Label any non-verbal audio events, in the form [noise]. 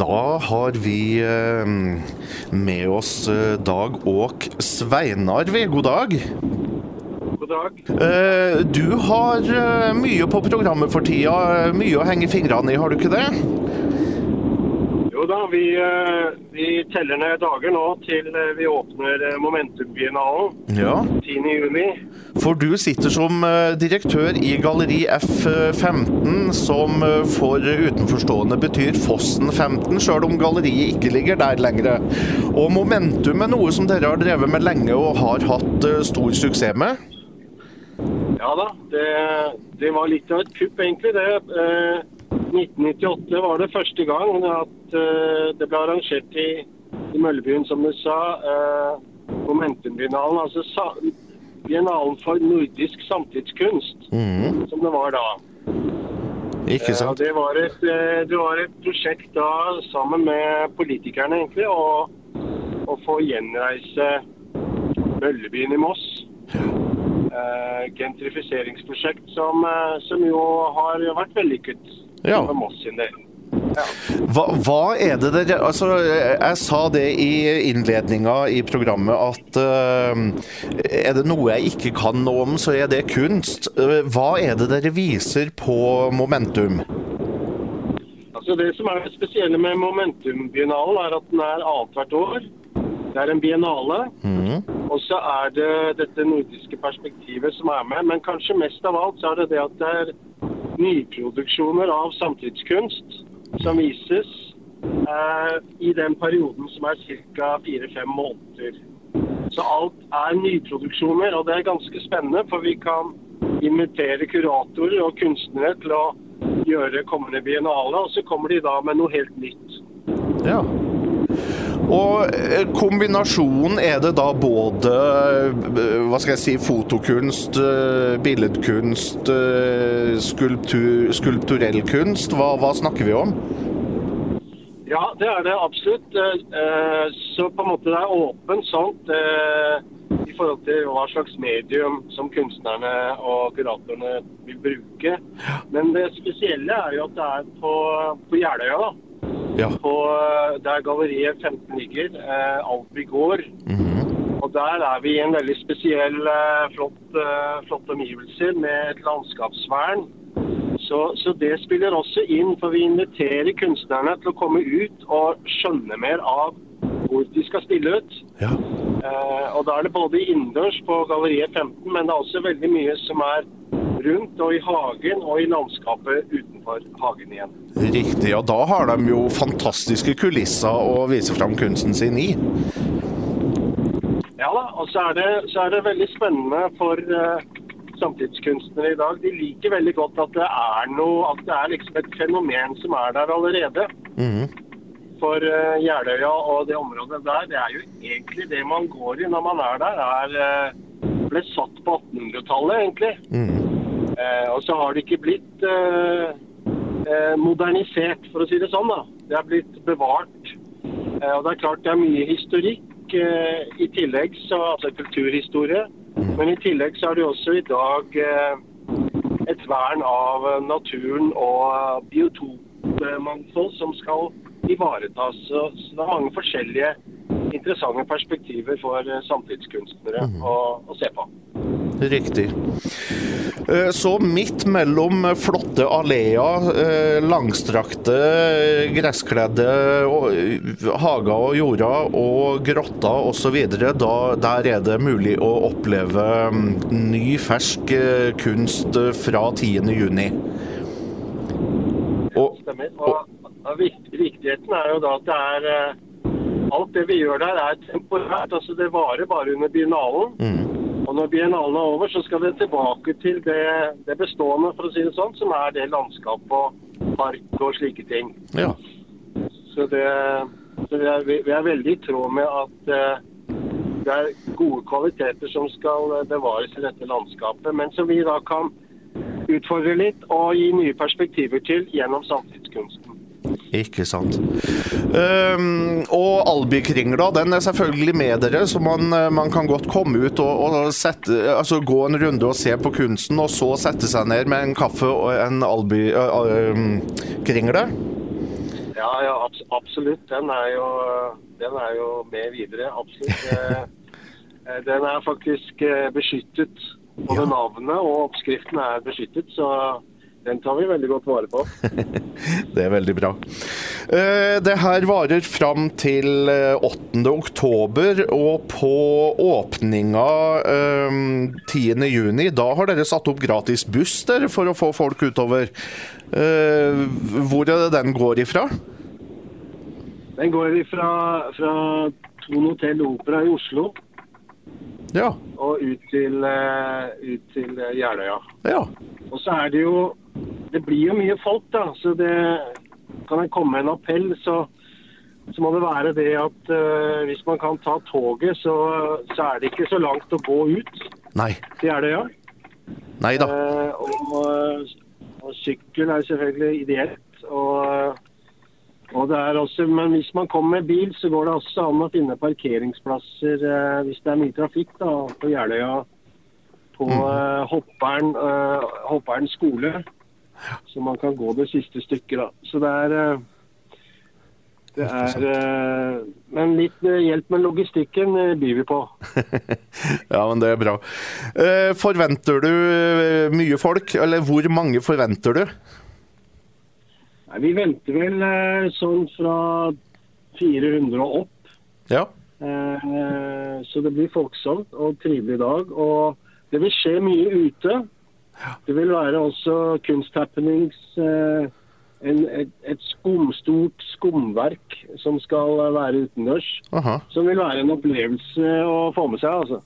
Da har vi eh, med oss eh, Dag Åk Sveinarvi. God dag. God dag. Eh, Du har mye på programmet for tida. Mye å henge fingrene i, har du ikke det? Jo da, vi, eh, vi teller ned dager nå til eh, vi åpner eh, Momentum-biennalen Ja. 10. juni. For du sitter som direktør i Galleri F15, som for utenforstående betyr Fossen 15, sjøl om galleriet ikke ligger der lenger. Og Momentum er noe som dere har drevet med lenge og har hatt stor suksess med? Ja da, det, det var litt av et kupp egentlig det. Eh, 1998 var det første gang at eh, det ble arrangert i, i Møllebyen, som du sa. Eh, Momentum-biennalen, altså sa, biennalen for nordisk samtidskunst, mm. som det var da. Ikke Ja, sant? det, var et, eh, det var et prosjekt da sammen med politikerne egentlig, å, å få gjenreise Møllebyen i Moss. Uh, gentrifiseringsprosjekt som, eh, som jo har vært vellykket Ja. for Moss sin del. Hva, hva er det dere Altså, jeg sa det i innledninga i programmet at uh, er det noe jeg ikke kan noe om, så er det kunst. Uh, hva er det dere viser på Momentum? Altså Det som er det spesielle med Momentum-biennalen, er at den er annethvert år. Det er en biennale. Mm. Og så er det dette nordiske perspektivet som er med. Men kanskje mest av alt så er det det at det er nyproduksjoner av samtidskunst som vises eh, i den perioden som er ca. fire-fem måneder. Så alt er nyproduksjoner, og det er ganske spennende. For vi kan invitere kuratorer og kunstnere til å gjøre kommende biennale, og så kommer de da med noe helt nytt. Ja. Og eh, kombinasjonen er det da både eh, hva skal jeg si, fotokunst, eh, billedkunst, skulptur, skulpturell kunst? Hva, hva snakker vi om? Ja, det er det absolutt. Så på en måte det er åpent sånt i forhold til hva slags medium som kunstnerne og kuratorene vil bruke. Men det spesielle er jo at det er på, på Jeløya, da. Ja. På, eh, der galleriet 15 ligger, eh, Alby gård. Mhm. Og der er vi i en veldig spesiell, eh, flott, eh, flotte omgivelser med et landskapsvern. Så, så det spiller også inn, for vi inviterer kunstnerne til å komme ut og skjønne mer av hvor de skal stille ut. ja. Eh, og da er det både innendørs på Galleriet 15, men det er også veldig mye som er rundt og i hagen og i landskapet utenfor hagen igjen. Riktig. og da har de jo fantastiske kulisser å vise fram kunsten sin i. Ja da, og så er det, så er det veldig spennende for uh, samtidskunstnere i dag. De liker veldig godt at det er noe, at det er liksom et fenomen som er der allerede. Mhm. For uh, Jeløya og det området der, det er jo egentlig det man går i når man er der, er, uh, ble satt på 1800-tallet egentlig. Mm. Eh, og så har det ikke blitt eh, eh, modernisert, for å si det sånn. da. Det er blitt bevart. Eh, og det er klart det er mye historikk eh, i tillegg, så, altså kulturhistorie. Men i tillegg så er det også i dag eh, et vern av naturen og biotopmangfold som skal ivaretas. Så, så det er mange forskjellige interessante perspektiver for eh, samtidskunstnere å, å se på. Riktig. Eh, Så midt mellom flotte alleer, eh, langstrakte, eh, gresskledde hager og jorder og grotter osv., der er det mulig å oppleve mm, ny, fersk kunst fra 10. juni. Og, Stemmer. Og, viktigheten er jo da at det er Alt det vi gjør der er temporært. altså Det varer bare under biennalen. Og når biennalen er over, så skal det tilbake til det, det bestående, for å si det sånn, som er det landskapet og park og slike ting. ja. Så, det, så vi, er, vi er veldig i tråd med at eh, det er gode kvaliteter som skal eh, bevares i dette landskapet, men som vi da kan utfordre litt og gi nye perspektiver til gjennom samtidskunsten. Ikke sant. Um, og Albykringla den er selvfølgelig med dere, så man, eh, man kan godt komme ut og, og sette, altså gå en runde og se på kunsten, og så sette seg ned med en kaffe og en Alby-kringle. Ja, ja abs absolutt. Den er, jo, den er jo med videre. Absolutt. [laughs] Eh, eh, den er faktisk beskyttet. Både Ja. navnet og oppskriften er beskyttet, så den tar vi veldig godt vare på. [laughs] Det er veldig bra. Eh, Det her varer fram til eh, 8. oktober, og på åpninga eh, 10. juni, da har dere satt opp gratis buss der for å få folk utover. Eh, Hvor er det den går ifra? Den går ifra fra, Thon Hotell Opera i Oslo Ja. og ut til, eh, ut til eh, Jeløya. Ja. Og så er det jo Det blir jo mye folk, da. Så det kan jeg komme med en appell, så, så må det være det at uh, hvis man kan ta toget, så, så er det ikke så langt å gå ut Nei. til ja. Nei da. Uh, og, og sykkel er selvfølgelig ideelt. Og, og det er også, men hvis man kommer med bil, så går det også an å finne parkeringsplasser uh, hvis det er mye trafikk da, på Jeløya. På eh, hopperen, eh, Hoppern skole. Så man kan gå det siste stykket. da. Så det er eh, det er, Men litt hjelp med logistikken byr vi på. [laughs] Ja, men det er bra. Forventer du mye folk, eller hvor mange forventer du? Nei, vi venter vel sånn fra 400 og opp. Ja. Så det blir folksomt og trivelig dag. Og det vil skje mye ute. Det vil være også kunsthappenings. Eh, en, et, et skumstort skumverk som skal være utendørs. Aha. Som vil være en opplevelse å få med seg. altså.